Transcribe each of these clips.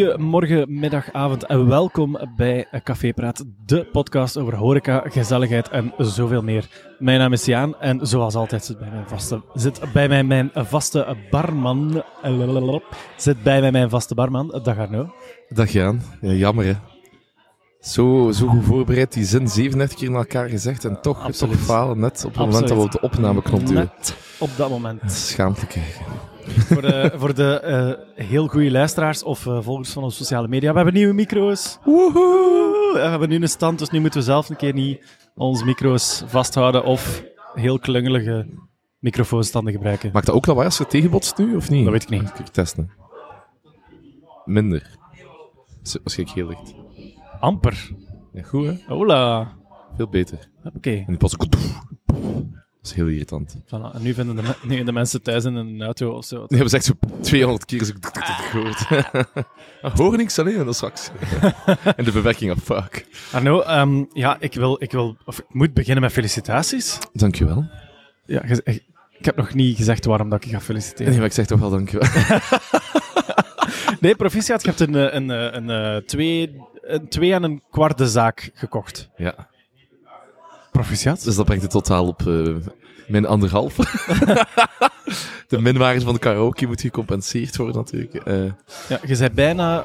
Goedemorgen, middag, avond en welkom bij Café Praat, de podcast over horeca, gezelligheid en zoveel meer. Mijn naam is Jaan en zoals altijd zit bij, mijn vaste, zit bij mij mijn vaste barman. Zit bij mij mijn vaste barman, Dag Arno. Dag Jaan. Ja, jammer hè. Zo, zo goed voorbereid, die zin 37 keer in elkaar gezegd en toch, Absoluut. toch falen net op het moment dat we op de opnameknop duwen. Net op dat moment. Schaamtelijk. voor de, voor de eh, heel goede luisteraars of eh, volgers van onze sociale media. We hebben nieuwe micro's. Woehoe! We hebben nu een stand, dus nu moeten we zelf een keer niet onze micro's vasthouden of heel klungelige microfoonstanden gebruiken. Maakt dat ook lawaai als je tegenbotst nu, of niet? Dat weet ik niet. Kijk, testen. Minder. Als- heel licht. Amper. Ja, goed hè? Hola. Veel beter. Oké. En die pas ook... Dat is heel irritant. Voilà. En nu vinden de, me- de mensen thuis in een auto of zo. Die hebben ze echt zo 200 keer zo gehoord. Ah, Hoor niks alleen, dat is straks. en de bewerking, ah, fuck. Arno, ehm, ja, ik wil, ik wil, of ik moet beginnen met felicitaties. Dankjewel. Ja, ge- ik, ik heb nog niet gezegd waarom dat ik ga feliciteren. Nee, maar ik zeg toch wel dankjewel. Nee, proficiat. Je hebt een, eh, een, eh, een, eh, twee, een twee en een kwart de zaak gekocht. ja. Proficiat? Dus dat brengt het totaal op eh, min anderhalf. de minwaarde van de karaoke moet gecompenseerd worden natuurlijk. Eh, Ja, je bent bijna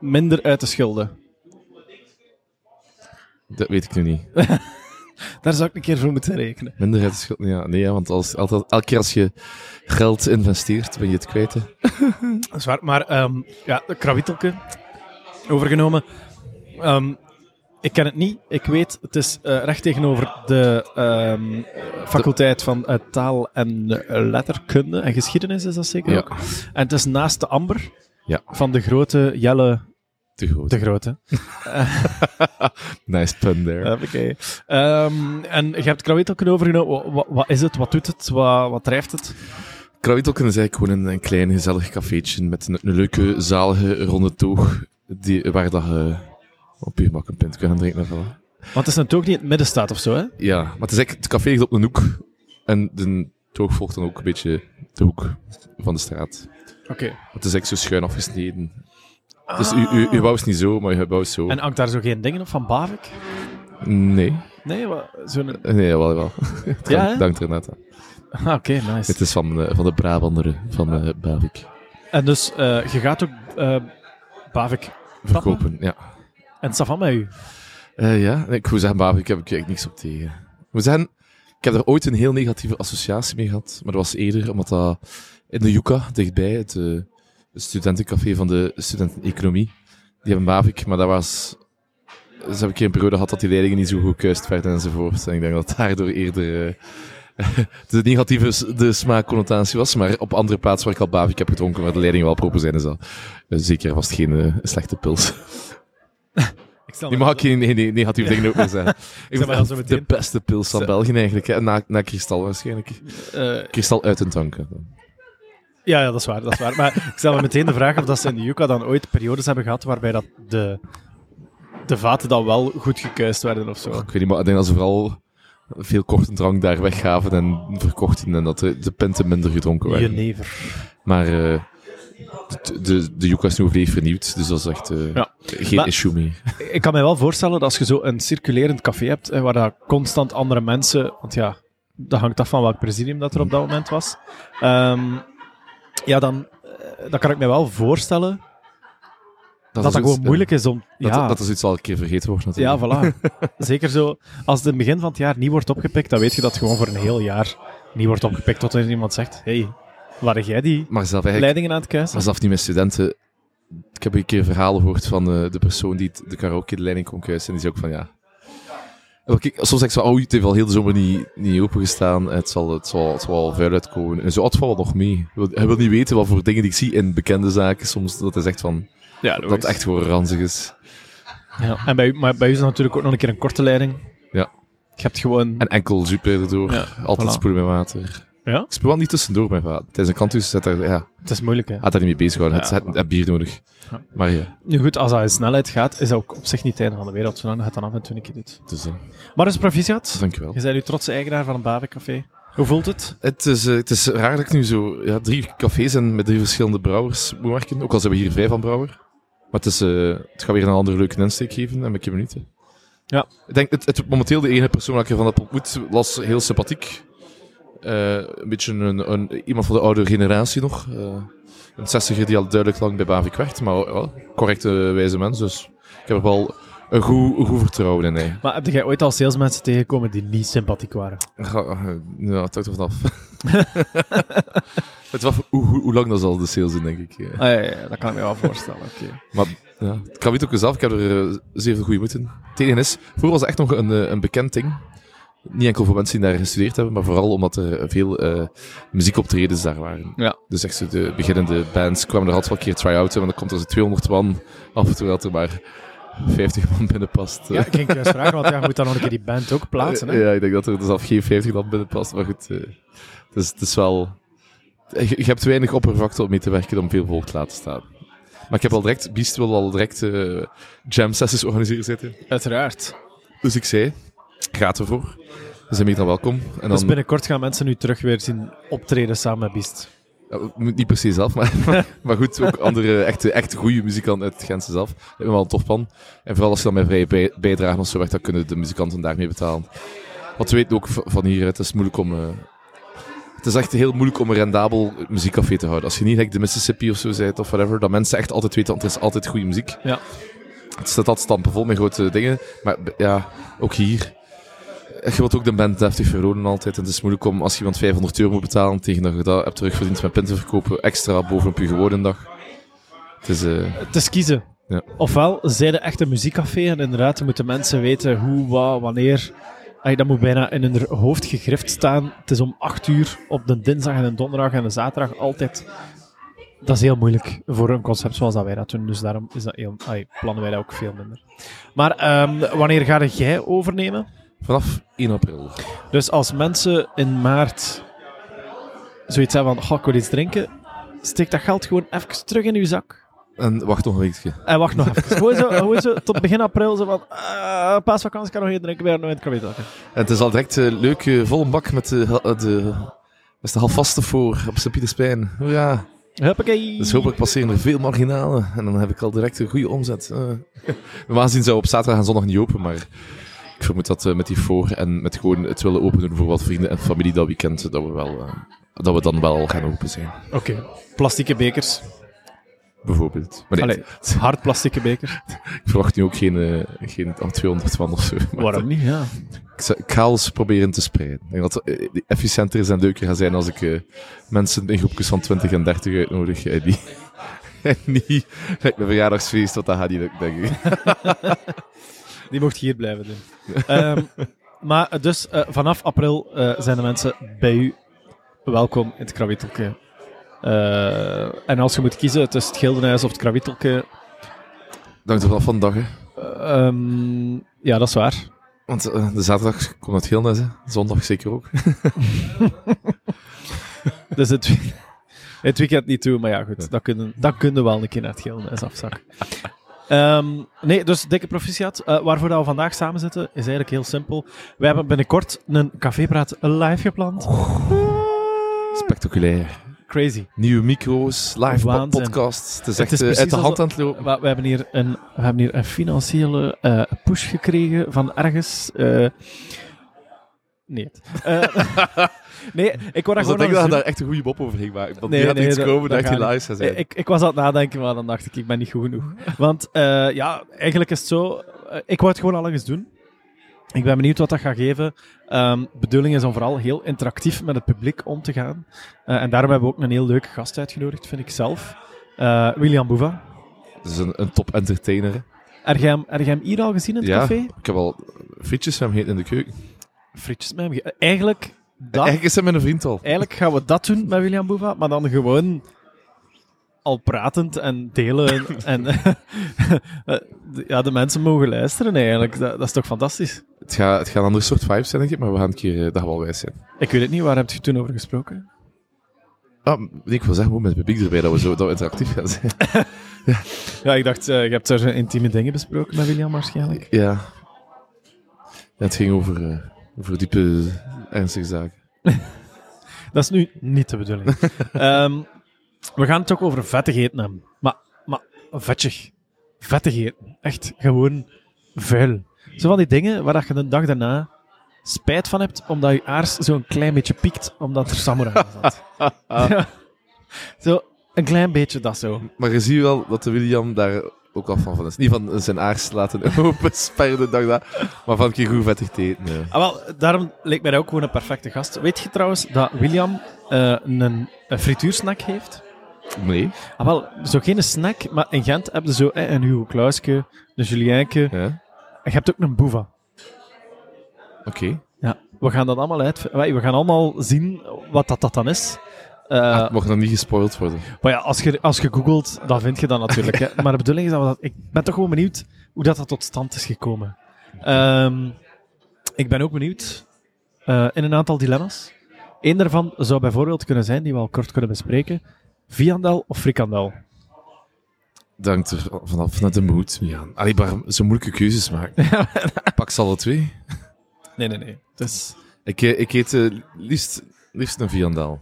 minder uit de schulden. dat weet ik nu niet. Daar zou ik een keer voor moeten rekenen. Minder uit de schuld. Ja, nee, ja, want als, altijd, elke keer als je geld investeert, ben je het kwijt. Hè. Dat is waar. Maar ehm ja, de krawittelke, overgenomen. Ehm, ik ken het niet. Ik weet, het is eh, recht tegenover de ehm, faculteit van eh, taal en eh, letterkunde en geschiedenis, is dat zeker Ja. ook. En het is naast de Amber Ja. van de grote Jelle Te groot. Grote. Nice pun there. Oké. Ehm, en je hebt krawittelken overgenomen. Wa- wa- Wat, is het? Wat doet het? Wat, wat drijft het? Krawittelken is eigenlijk gewoon een, een klein gezellig cafeetje met een, een leuke, zalige, ronde toog die, waar dat je op je gemak een pint kunt gaan drinken. Voilà. Want het is toog die in het midden staat of zo, hè? Ja, maar het is eigenlijk, het café ligt op een hoek en de toog volgt dan ook een beetje de hoek van de straat. Oké. Het is echt zo schuin afgesneden. Dus u, u, uw bouw is niet zo, maar je bouw is zo. En hangt daar zo geen dingen op van Bavik? Nee. Nee, zo'n... Nee, wel, wel. Het Ja, hè? dankt er net aan. Ah, Oké, nice. Het is van, eh, van de Brabanderen van eh Bavik. En dus, eh, je gaat ook Bavik Verkopen, ja. En Savan met u. Eh, ja, ik moet zeggen, heb ik eigenlijk niks op tegen. Moet zeggen, ik heb er ooit een heel negatieve associatie mee gehad. Maar dat was eerder omdat dat in de Yucca, dichtbij, het, het studentencafé van de studenten economie, die hebben Bavik, maar dat was... Dus heb een periode gehad dat die leidingen niet zo goed kuist werden enzovoort. En ik denk dat daardoor eerder eh, de negatieve de smaakconnotatie was. Maar op andere plaatsen waar ik al Bavik heb gedronken, waar de leidingen wel proper zijn, is dat eh, zeker vast geen eh, slechte pils. Die mag ik geen, geen negatieve dingen ook meer zeggen. Ik zeg maar de beste pils van. België eigenlijk. Hè. Na, na kristal waarschijnlijk. Eh, Kristal uit een tank. hè. ja, ja, dat is waar, dat is waar. Maar ik stel me meteen de vraag of dat ze in de Yucca dan ooit periodes hebben gehad waarbij dat de, de vaten dan wel goed gekuist werden of zo. Ik weet niet, maar ik denk dat ze vooral veel korte drank daar weggaven en verkochten en dat de, de pinten minder gedronken werden. Jenever. Maar eh, de, de, is nu volledig vernieuwd, dus dat is echt eh, Ja. geen Maar- issue meer. Ik kan me wel voorstellen dat als je zo een circulerend café hebt, hè, waar dat constant andere mensen... Want ja, dat hangt af van welk presidium dat er op dat moment was. Ehm, ja, dan, eh, dan kan ik me wel voorstellen dat dat, is gewoon moeilijk is om... Dat, ja, dat is iets al een keer vergeten wordt ja, natuurlijk. voilà. Zeker zo. Als het in het begin van het jaar niet wordt opgepikt, dan weet je dat het gewoon voor een heel jaar niet wordt opgepikt. Tot er iemand zegt, hey, waar jij die Maar zelf eigenlijk leidingen aan het kuisen? Maar zelfs niet met studenten. Ik heb een keer verhalen gehoord van eh, de persoon die de karaoke de leiding kon kuisen. En die zei ook van ja. Soms zeg ik zo, oh, het heeft al heel de zomer niet, niet opengestaan. Het zal, het, zal, het zal wel vuil uitkomen. En zo, oh, het valt wel nog mee. Hij wil- Hij wil niet weten wat voor dingen die ik zie in bekende zaken. Soms dat is echt van, ja, dat echt gewoon ranzig is. Ja. En bij u, maar bij u is het natuurlijk ook nog een keer een korte leiding. Ja. Je hebt gewoon... En enkel super erdoor. Ja, Altijd voilà. spoelen met water. Ja? Ik spoel wel niet tussendoor met water. Tijdens een kantus zet daar, ja, Het is moeilijk, hè. had daar niet mee bezig houden. Ja, het, het, het bier nodig. Ja. Maar ja, Nu goed, als dat in snelheid gaat, is dat ook op zich niet het einde van de wereld, zolang je het dan af en toe een keer doet. dus, eh, Maar dus proficiat. dankjewel. Je bent nu trotse eigenaar van een Bavencafé. Hoe voelt het? Het is, eh, het is raar dat ik nu zo ja, drie cafés en met drie verschillende brouwers moet werken. Ook al zijn we hier vijf van brouwer. Maar het, is, eh, het gaat weer een andere leuke insteek geven en ik heb minuten. Ja. Ik denk, het, het, momenteel de ene persoon dat ik ervan heb ontmoet, was heel sympathiek. Eh, een beetje een, een, iemand van de oude generatie nog. Eh, een zestiger die al duidelijk lang bij Bavik werkt, maar wel correcte wijze mens. Dus ik heb er wel een goed, een goed vertrouwen in. Hè. Maar heb jij ooit al salesmensen tegengekomen die niet sympathiek waren? Ja, het hangt er vanaf. het was hoe, hoe, hoe lang dat zal de sales in, denk ik. ja. Ah, ja, ja, dat kan ik me wel voorstellen. Oké. Maar ja, het kan niet ook zelf. Ik heb er zeer veel goede moeite in. Het enige is, vroeger was het echt nog een, een bekend ding. Niet enkel voor mensen die daar gestudeerd hebben, maar vooral omdat er veel eh, muziekoptredens daar waren. Ja. Dus echt zo de beginnende bands kwamen er altijd wel een keer try-outen, want dan komt er zo 200 man af en toe dat er maar 50 man binnen past. Ja, ik ging je juist vragen, want ja, je moet dan nog een keer die band ook plaatsen. Hè? Ja, ik denk dat er zelf geen 50 man binnen past, maar goed. dus het is wel... Je, je hebt weinig oppervlakte om mee te werken om veel volk te laten staan. Maar ik heb al direct, Beast wil al direct eh, jam sessies organiseren zitten. Uiteraard. Dus ik zei, gaat ervoor. Ze zijn meer dan welkom. En dan, Dus binnenkort gaan mensen nu terug weer zien optreden samen met. Ja, moet niet per se zelf, maar, maar goed, ook andere echte, echte goede muzikanten uit Gentse zelf. Dat is wel een tof plan. En vooral als je dan met vrije bij, bijdragen of zo weg, dan kunnen de muzikanten daarmee betalen. Want we weten ook van hier, het is moeilijk om... eh, het is echt heel moeilijk om een rendabel muziekcafé te houden. Als je niet like, de Mississippi of zo bent of whatever, dat mensen echt altijd weten, want er is altijd goede muziek. Ja. Het staat altijd stampen met grote dingen. Maar ja, ook hier. Je wilt ook de band deftig verloren altijd. En het is moeilijk om, als je iemand 500 euro moet betalen, tegen dat je dat hebt terugverdiend met pinten verkopen, extra bovenop je gewone dag. Het is... eh, Het is kiezen. Ja. Ofwel, zij de echte muziekcafé en inderdaad moeten mensen weten hoe, wat, wanneer. Ay, dat moet bijna in hun hoofd gegrift staan. Het is om 8 uur op de dinsdag en de donderdag en de zaterdag altijd. Dat is heel moeilijk voor een concept zoals dat wij dat doen. Dus daarom is dat heel, ay, plannen wij dat ook veel minder. Maar ehm, wanneer ga jij overnemen? Vanaf 1 april. Dus als mensen in maart zoiets hebben van, "Goh, ik wil iets drinken, steek dat geld gewoon even terug in uw zak. En wacht nog een weekje. En wacht nog even. Zo, gewoon zo tot begin april, zo van, uh, paasvakantie kan nog één drinken in het kapitaal. En het is al direct eh, leuk, eh, vol een bak met de, uh, de, met de halfvaste voor op Sint-Pieterspijn. Ja. Huppakee. Dus hopelijk passeren er veel marginalen. En dan heb ik al direct een goede omzet. Uh, normaal gezien zou op zaterdag en zondag niet open, maar ik vermoed dat uh, met die voor en met gewoon het willen openen voor wat vrienden en familie dat weekend, dat we, wel, uh, dat we dan wel gaan open zijn. Oké. Okay. Plastieke bekers. Bijvoorbeeld. Maar nee, Allee, hard plastieke bekers. ik verwacht nu ook geen, uh, geen 200 van of zo. Waarom niet, ja. Ik, ga alles proberen te spreiden. Ik denk dat het efficiënter is en leuker gaat zijn als ik mensen in groepjes van 20 en 30 uitnodig. En niet, en niet mijn verjaardagsfeest, want dat gaat niet lukken, denk ik. Die mocht hier blijven doen. um, maar dus vanaf april zijn de mensen bij u welkom in het Krawittelke. Uh, en als je moet kiezen tussen het Gildenhuis of het Krawittelke... Dank er vanaf van de dag, hè. Um, ja, dat is waar. Want de zaterdag komt het Gildenhuis, hè. Zondag zeker ook. dus het, het weekend niet toe, maar ja, goed. Dat kunnen dat kunnen wel een keer naar het Gildenhuis afzakken. Um, nee, dus dikke proficiat. Uh, waarvoor dat we vandaag samen zitten, is eigenlijk heel simpel. We hebben binnenkort een cafépraat live gepland. Oh. Spectaculair. Crazy. Nieuwe micro's, live Waanzin. podcasts. Het is Het echt is uh, uit de hand aan het lopen. We, we hebben hier een, we hebben hier een financiële uh, push gekregen van ergens. Uh, nee. Uh, nee, ik wou Dus dat dat denk gewoon dat daar echt een goede mop over ging maken. Want Nee, nu gaat nee, iets dat- komen dat dat echt gaat live zou zijn. Ik, ik was aan het nadenken, maar dan dacht ik, ik ben niet goed genoeg. Want eh, ja, eigenlijk is het zo, eh, ik wou het gewoon al eens doen. Ik ben benieuwd wat dat gaat geven. De bedoeling is om vooral heel interactief met het publiek om te gaan. Eh, en daarom hebben we ook een heel leuke gast uitgenodigd, vind ik zelf. Eh, William Boeva. Het is een, een top entertainer. Heb jij hem, hier al gezien in het Ja, café? ik heb al frietjes van hem gegeten in de keuken. Frietjes met hem. ge- Eigenlijk, dat, Eigenlijk is hij mijn vriend al. eigenlijk gaan we dat doen met William Boeva, maar dan gewoon al pratend en delen. en eh, ja, de mensen mogen luisteren eigenlijk. Dat, dat is toch fantastisch? Het gaat, het gaat een ander soort vibes zijn, denk ik, maar we gaan een keer eh, dat wel wijs zijn. Ik weet het niet, waar heb je toen over gesproken? Ah, ik wil zeggen, gewoon met het publiek erbij, dat we zo dat we interactief gaan zijn. Ja, ik dacht, eh, je hebt daar intieme dingen besproken met William waarschijnlijk. Ja. ja het ging over, over diepe, ernstige zaken. Dat is nu niet de bedoeling. Ehm, we gaan het ook over vettig eten hebben. Maar, maar vettig. Vettig eten. Echt gewoon vuil. Zo van die dingen waar je de dag daarna spijt van hebt, omdat je aars zo'n klein beetje piekt, omdat er samurai zat. Zo, een klein beetje dat zo. Maar je ziet wel dat de William daar ook al van van is. Niet van zijn aars laten opensperren de dag daar, maar van een keer goed vettig te eten. ja. Ah, wel, daarom leek mij dat ook gewoon een perfecte gast. Weet je trouwens dat William eh, een, een frituursnack heeft? Nee. Ah, wel, zo geen snack, maar in Gent heb je zo eh, een Hugo Clauske, een Julienke. Ja. En je hebt ook een Boeva. Oké. Ja, we gaan dat allemaal uit. We gaan allemaal zien wat dat, dat dan is. Ah, het mocht nog niet gespoild worden. maar ja, als je, als je googelt, dan vind je dat natuurlijk. Hè. Maar de bedoeling is dat we dat... Ik ben toch gewoon benieuwd hoe dat, dat tot stand is gekomen. Ehm, ik ben ook benieuwd eh, in een aantal dilemma's. Eén daarvan zou bijvoorbeeld kunnen zijn, die we al kort kunnen bespreken. Viandel of frikandel? Dat hangt er vanaf naar de moed. Ja. Allee, maar zo moeilijke keuzes maken. Pak ze alle twee. Nee, nee, nee. Dus, Ik, eh, ik eet eh, liefst, liefst een viandaal.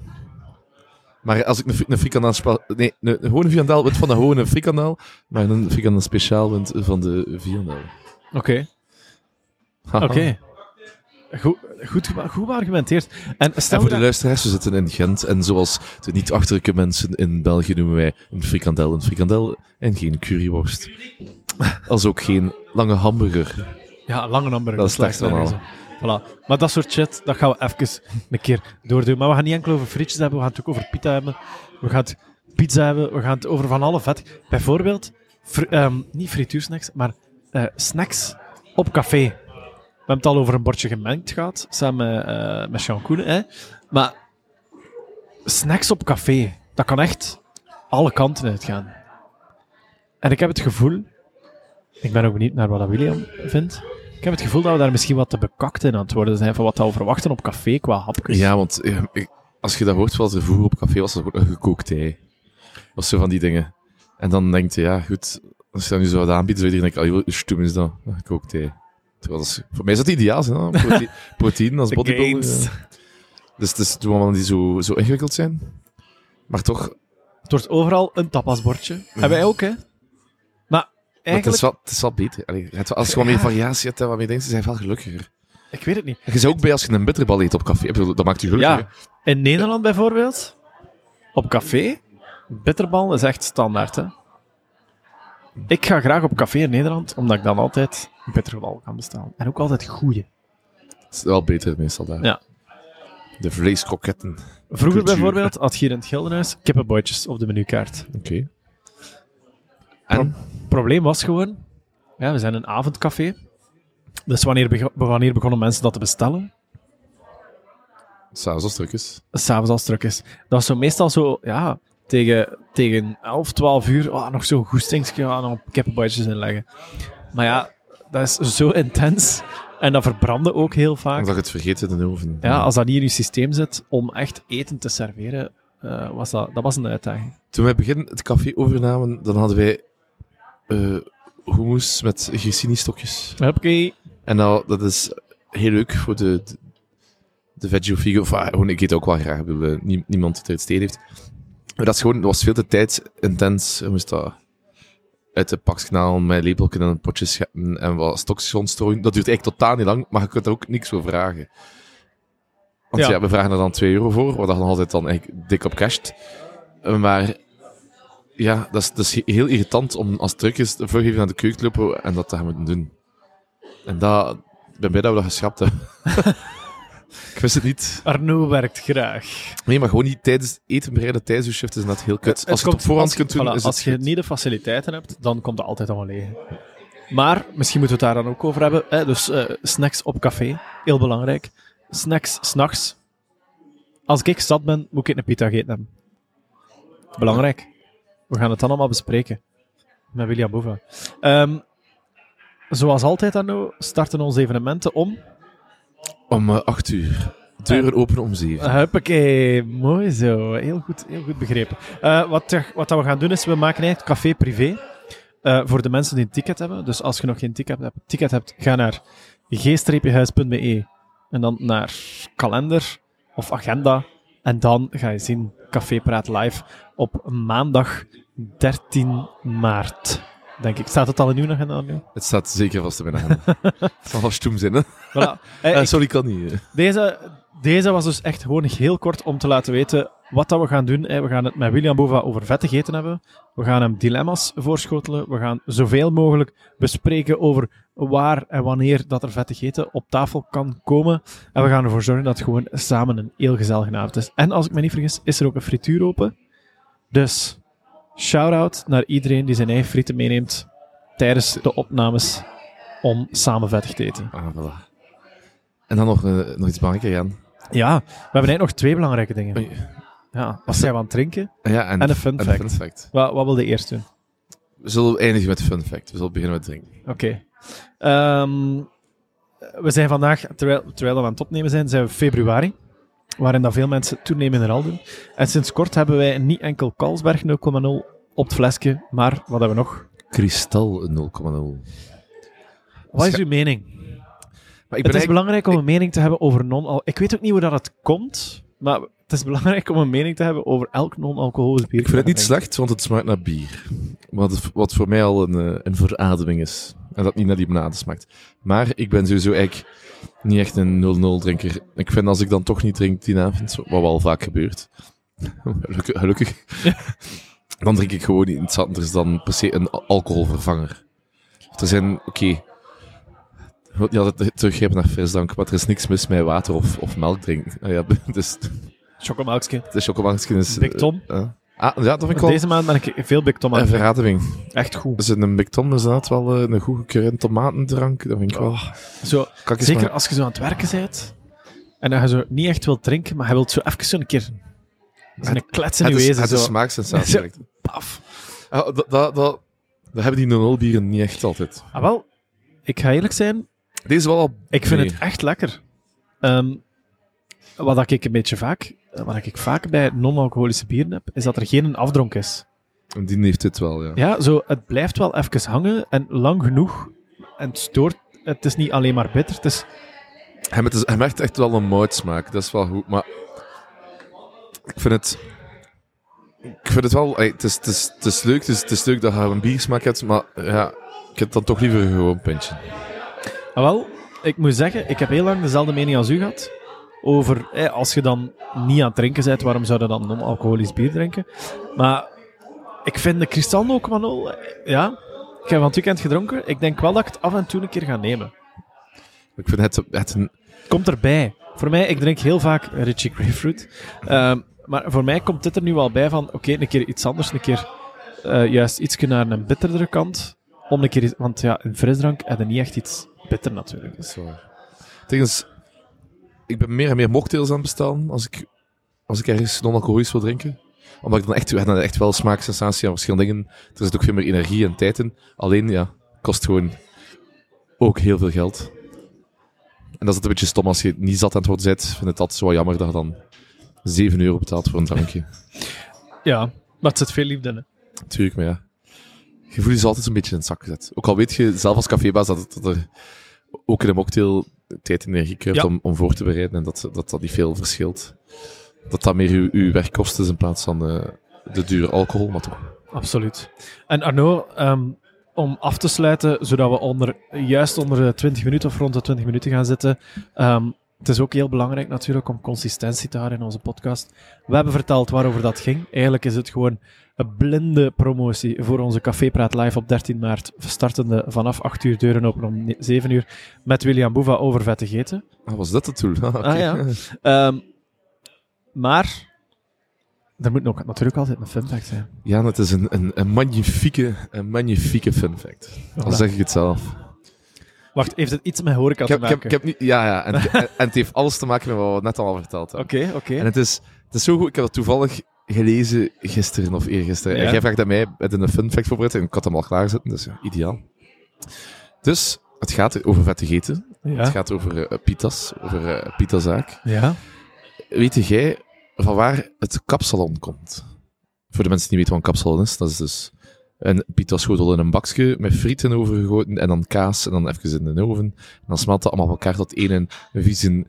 Maar als ik een, een frikandel... Nee, een, viandaal wint van een gewone frikandel, maar een frikandel speciaal wint van de viandaal. Oké, oké. Goed, goed, goed geargumenteerd. En En stel voor de luisteraars, we zitten in Gent en zoals de niet-achterlijke mensen in België noemen wij een frikandel een frikandel en geen curryworst. Als ook geen lange hamburger. Ja, lange nummer. Dat is slecht van al. Voilà. Maar dat soort shit, dat gaan we even een keer doordoen. Maar we gaan niet enkel over frietjes hebben, we gaan het ook over pita hebben. We gaan het pizza hebben, we gaan het over van alle vet. Bijvoorbeeld, fri- ehm, niet frituursnacks, maar eh, snacks op café. We hebben het al over een bordje gemengd gehad, samen eh, met Jean Koenen. Hè? Maar snacks op café, dat kan echt alle kanten uitgaan. En ik heb het gevoel, ik ben ook benieuwd naar wat William vindt. Ik heb het gevoel dat we daar misschien wat te bekakt in aan het worden zijn van wat we verwachten op café qua hapjes. Ja, want eh, ik- als je dat hoort wat er vroeger op café was, dat was ook een gekookt ei. Of zo van die dingen. En dan denkt je, ja, goed, als je dat nu zo wat aanbiedt, zou je denken, oh, hoe stom is dat? Een gekookt ei. Terwijl dat is- voor mij is dat ideaal, hè? Prote proteïne als bodybuilder. gains. ja. Dus het is doen allemaal die zo, zo ingewikkeld zijn. Maar toch, Het wordt overal een tapasbordje. Hebben wij ook, hè? Maar het, eigenlijk, is wel, het is wel beter. Allee, als je wat meer variatie hebt en wat meer dingen, zijn wel gelukkiger. ik weet het niet. Je zou ook bij als je een bitterbal eet op café. Ik bedoel, dat maakt je gelukkiger. Ja, in Nederland bijvoorbeeld, op café, bitterbal is echt standaard, hè? Ik ga graag op café in Nederland, omdat ik dan altijd bitterbal kan bestellen. En ook altijd goeie. Het is wel beter meestal daar. Ja. De vleeskroketten. Vroeger Cultuur. bijvoorbeeld had je hier in het Gildenhuis kippenbootjes op de menukaart. Oké. En? Het probleem was gewoon, ja, we zijn een avondcafé. Dus wanneer, wanneer begonnen mensen dat te bestellen? S'avonds als druk is. S'avonds als druk is. Dat was zo meestal zo, ja, tegen, tegen 11, 12 uur, oh, nog zo'n goestingsje aan op kippenboutjes inleggen. Maar ja, dat is zo intens. En dat verbrandde ook heel vaak. Omdat je het vergeet in de oven. Ja, als dat niet in je systeem zit om echt eten te serveren, eh, was dat, dat was een uitdaging. Toen wij begin het café overnamen, dan hadden wij eh hummus met grissini-stokjes. Oké. En nou, dat is heel leuk voor de, de, de veggie of ah, gewoon, ik eet ook wel graag. Ik bedoel, eh, nie- niemand die het steed heeft. Maar dat, is gewoon, dat was veel te tijdintens. Je moest dat uit de pakskanaal met lepeltje en een potje scheppen en wat stokjes rondstrooien. Dat duurt eigenlijk totaal niet lang, maar je kunt er ook niks voor vragen. Want Ja. ja, we vragen er dan 2 euro voor, wat dan altijd dan eigenlijk dik op casht. Eh, Maar ja, dat is, dat is he- heel irritant om als het druk is, even naar de keuken te lopen en dat te gaan moeten doen. En dat, ik ben blij dat we dat geschrapt hebben. ik wist het niet. Arno werkt graag. Nee, maar gewoon niet tijdens eten bereiden tijdens je shift is dat heel kut. Het Als je het op voorhand kunt doen, voilà, is het Als je goed. niet de faciliteiten hebt, dan komt het altijd allemaal leeg. Maar, misschien moeten we het daar dan ook over hebben. Hè? Dus eh, snacks op café, heel belangrijk. Snacks s'nachts. Als ik zat ben, moet ik een pita gegeten hebben. Belangrijk. We gaan het dan allemaal bespreken. Met William Bova. Ehm, zoals altijd, Arno, starten onze evenementen om. Om eh, acht uur. Deuren openen om zeven. Huppakee, mooi zo. Heel goed, heel goed begrepen. Eh, wat, wat dat we gaan doen is, we maken eigenlijk café privé. eh, voor de mensen die een ticket hebben. Dus als je nog geen ticket hebt, ticket hebt ga naar g-huis.be en dan naar kalender of agenda En dan ga je zien Café Praat live op maandag 13 maart. Denk ik. Staat het al in uw agenda nu? Het staat zeker vast in mijn agenda. Het zal wel stoem zijn, hè? Voilà. Eh, Eh, ik- sorry, kan niet. eh. Deze, deze was dus echt gewoon heel kort om te laten weten wat dat we gaan doen. We gaan het met William Bova over vettig eten hebben. We gaan hem dilemma's voorschotelen. We gaan zoveel mogelijk bespreken over waar en wanneer dat er vettig eten op tafel kan komen. En we gaan ervoor zorgen dat het gewoon samen een heel gezellige avond is. En als ik me niet vergis, is er ook een frituur open. Dus shout-out naar iedereen die zijn eigen frieten meeneemt tijdens de opnames om samen vettig te eten. Ah, voilà. En dan nog, eh, nog iets belangrijker, Jan. Ja, we hebben eigenlijk nog twee belangrijke dingen. Oei. Ja, wat zijn we aan het drinken? Ja, en, En een fun en fact. fun fact. Wat, wat wil je eerst doen? We zullen eindigen met fun fact. We zullen beginnen met drinken. Oké. Ehm, we zijn vandaag, terwijl, terwijl we aan het opnemen zijn, zijn we februari. Waarin dat veel mensen toenemend al doen. En sinds kort hebben wij niet enkel Carlsberg 0,0 op het flesje, maar wat hebben we nog? Kristal 0,0. Wat is uw mening? Maar ik Het is belangrijk om een mening te hebben over non Ik weet ook niet hoe dat het komt, maar het is belangrijk om een mening te hebben over elk non-alcoholisch bier. Ik vind het niet slecht, want het smaakt naar bier. Wat, wat voor mij al een, eh, een verademing is. En dat niet naar limonade smaakt. Maar ik ben sowieso eigenlijk niet echt een 0-0 drinker. Ik vind als ik dan toch niet drink die avond, wat wel vaak gebeurt. Gelukkig. gelukkig. dan drink ik gewoon iets anders dan per se een al- alcoholvervanger. Er zijn, oké. Ja, dat teruggrijpen naar frisdrank, maar er is niks mis met water of, of melk drinken. Ah ja, dus Chocomelkje. de chocomelkje is... Big Tom. eh, ah, ja, dat vind ik wel Deze maand ben ik veel Big Tom aan een verademing. Echt goed. Dus een Big Tom is inderdaad wel eh, een goede keer tomatendrank. Dat vind ik wel. Zo, ik eens zeker maar- als je zo aan het werken bent en dat je zo niet echt wilt drinken, maar je wilt zo even zo een keer een klets in je wezen. het is Zo, smaaksensatie. Zo. Paf. Ah, dat, dat, dat, dat hebben die 0 bieren niet echt altijd. Ah, wel, ik ga eerlijk zijn, Deze wel al... ik vind Nee. het echt lekker. Ehm, wat dat ik een beetje vaak, wat ik vaak bij non-alcoholische bieren heb, is dat er geen afdronk is. En Die heeft dit wel, ja. Ja, zo, het blijft wel even hangen en lang genoeg. En het stoort, het is niet alleen maar bitter, het is Hij, met, hij merkt echt wel een moutsmaak. Dat is wel goed. Maar ik vind het... Ik vind het wel... Het is, het is, het is leuk, het is, het is leuk dat je een biersmaak hebt, maar ja, ik heb dan toch liever gewoon een pintje. Ah, wel, ik moet zeggen, ik heb heel lang dezelfde mening als u gehad. Over, eh, als je dan niet aan het drinken bent, waarom zou je dan non-alcoholisch bier drinken? Maar ik vind de Kristal 0,0, eh, ja, ik heb van het weekend gedronken. Ik denk wel dat ik het af en toe een keer ga nemen. Ik vind het, het een... Komt erbij. Voor mij, ik drink heel vaak Richie Grapefruit. Ehm, maar voor mij komt dit er nu wel bij van, oké, een keer iets anders, een keer eh, juist iets naar een bitterdere kant. Om een keer, want ja, een frisdrank heb je niet echt iets bitter natuurlijk. Dat is waar. Ik ben meer en meer mocktails aan het bestellen als ik, als ik ergens non-alcoholisch wil drinken. Omdat ik dan echt, dan echt wel smaaksensatie aan verschillende dingen. Er zit ook veel meer energie en tijd in. Alleen, ja, kost gewoon ook heel veel geld. En dat is het een beetje stom als je niet zat aan het worden. Ik vind het altijd zo jammer dat je dan 7 euro betaalt voor een drankje. Ja, maar het zit veel liefde in. Tuurlijk, maar ja. Je voelt je altijd een beetje in het zak gezet. Ook al weet je zelf als cafébaas dat, het- dat er ook in een mocktail tijd en energie kruipt Ja. om, om voor te bereiden en dat, dat dat niet veel verschilt. Dat dat meer uw, uw werkkost is in plaats van eh, de dure alcohol, maar toch. Absoluut. En Arno, ehm, om af te sluiten, zodat we onder, juist onder de 20 minuten of rond de 20 minuten gaan zitten. ehm, het is ook heel belangrijk natuurlijk om consistentie te houden in onze podcast. We hebben verteld waarover dat ging. Eigenlijk is het gewoon een blinde promotie voor onze Cafépraat live op 13 maart, startende vanaf 8 uur, deuren open om ne- 7 uur, met William Boeva over vettig eten. Ah, was dat het doel? Ah. Ah, ja. Ehm, maar er moet nog natuurlijk altijd een fun fact zijn. Ja, het is een, een, een, magnifieke, een magnifieke fun fact. Dan Voilà. zeg ik het zelf. Wacht, heeft het iets met horeca te heb, ik maken? heb, ik heb ja, ja. En, en, en het heeft alles te maken met wat we net al verteld hebben. Oké, oké. En het is, het is zo goed, ik heb dat toevallig gelezen gisteren of eergisteren. Ja. En jij vraagt aan mij met een fun fact voorbereid en ik had hem al klaarzitten, dus ja, ideaal. Dus, het gaat over vettig eten. Het gaat over eh, pitas, over eh pitazaak. ja. Weet jij van waar het kapsalon komt? Voor de mensen die niet weten wat een kapsalon is, dat is dus een pitaschotel in een bakje met frieten overgegoten en dan kaas en dan even in de oven. En dan smelt dat allemaal op elkaar tot één vieze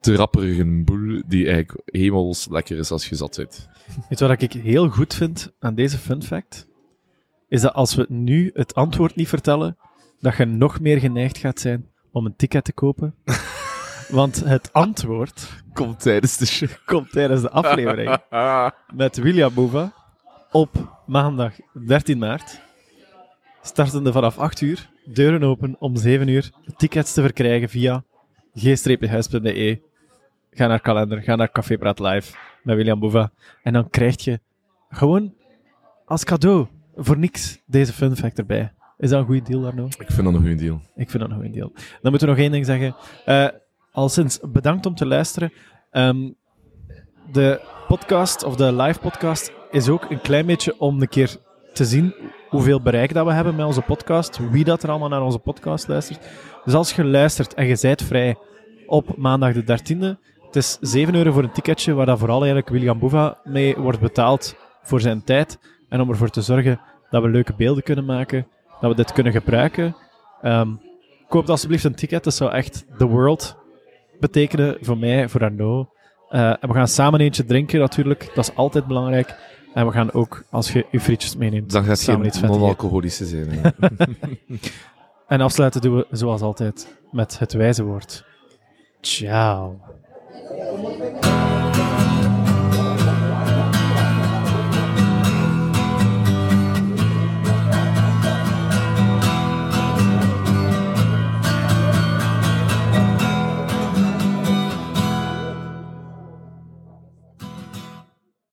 trapperige boel die eigenlijk hemels lekker is als je zat zit. Weet wat ik heel goed vind aan deze fun fact? Is dat als we nu het antwoord niet vertellen, dat je nog meer geneigd gaat zijn om een ticket te kopen. Want het antwoord Komt tijdens de komt tijdens de aflevering met William Boeva op maandag 13 maart. Startende vanaf 8 uur, deuren open om 7 uur. Tickets te verkrijgen via g-huis.be. Ga naar kalender, ga naar Café Praat Live met William Boeva. En dan krijg je gewoon als cadeau voor niks deze fun fact erbij. Is dat een goede deal, Arno? Ik vind dat een goede deal. Ik vind dat een goede deal. Dan moeten we nog één ding zeggen. Eh al sinds bedankt om te luisteren. Ehm, de podcast, of de live podcast, is ook een klein beetje om een keer te zien hoeveel bereik dat we hebben met onze podcast, wie dat er allemaal naar onze podcast luistert. Dus als je luistert en je zijt vrij op maandag de 13e, het is 7 euro voor een ticketje, waar dat vooral eigenlijk William Boeva mee wordt betaald voor zijn tijd en om ervoor te zorgen dat we leuke beelden kunnen maken, dat we dit kunnen gebruiken. Ehm koop alsjeblieft een ticket, dat zou echt the world betekenen voor mij, voor Arno. Eh, en we gaan samen eentje drinken natuurlijk, dat is altijd belangrijk. En we gaan ook, als je je frietjes meeneemt, Dan gaat het samen iets non-alcoholische zijn. En afsluiten doen we zoals altijd met het wijze woord. Ciao.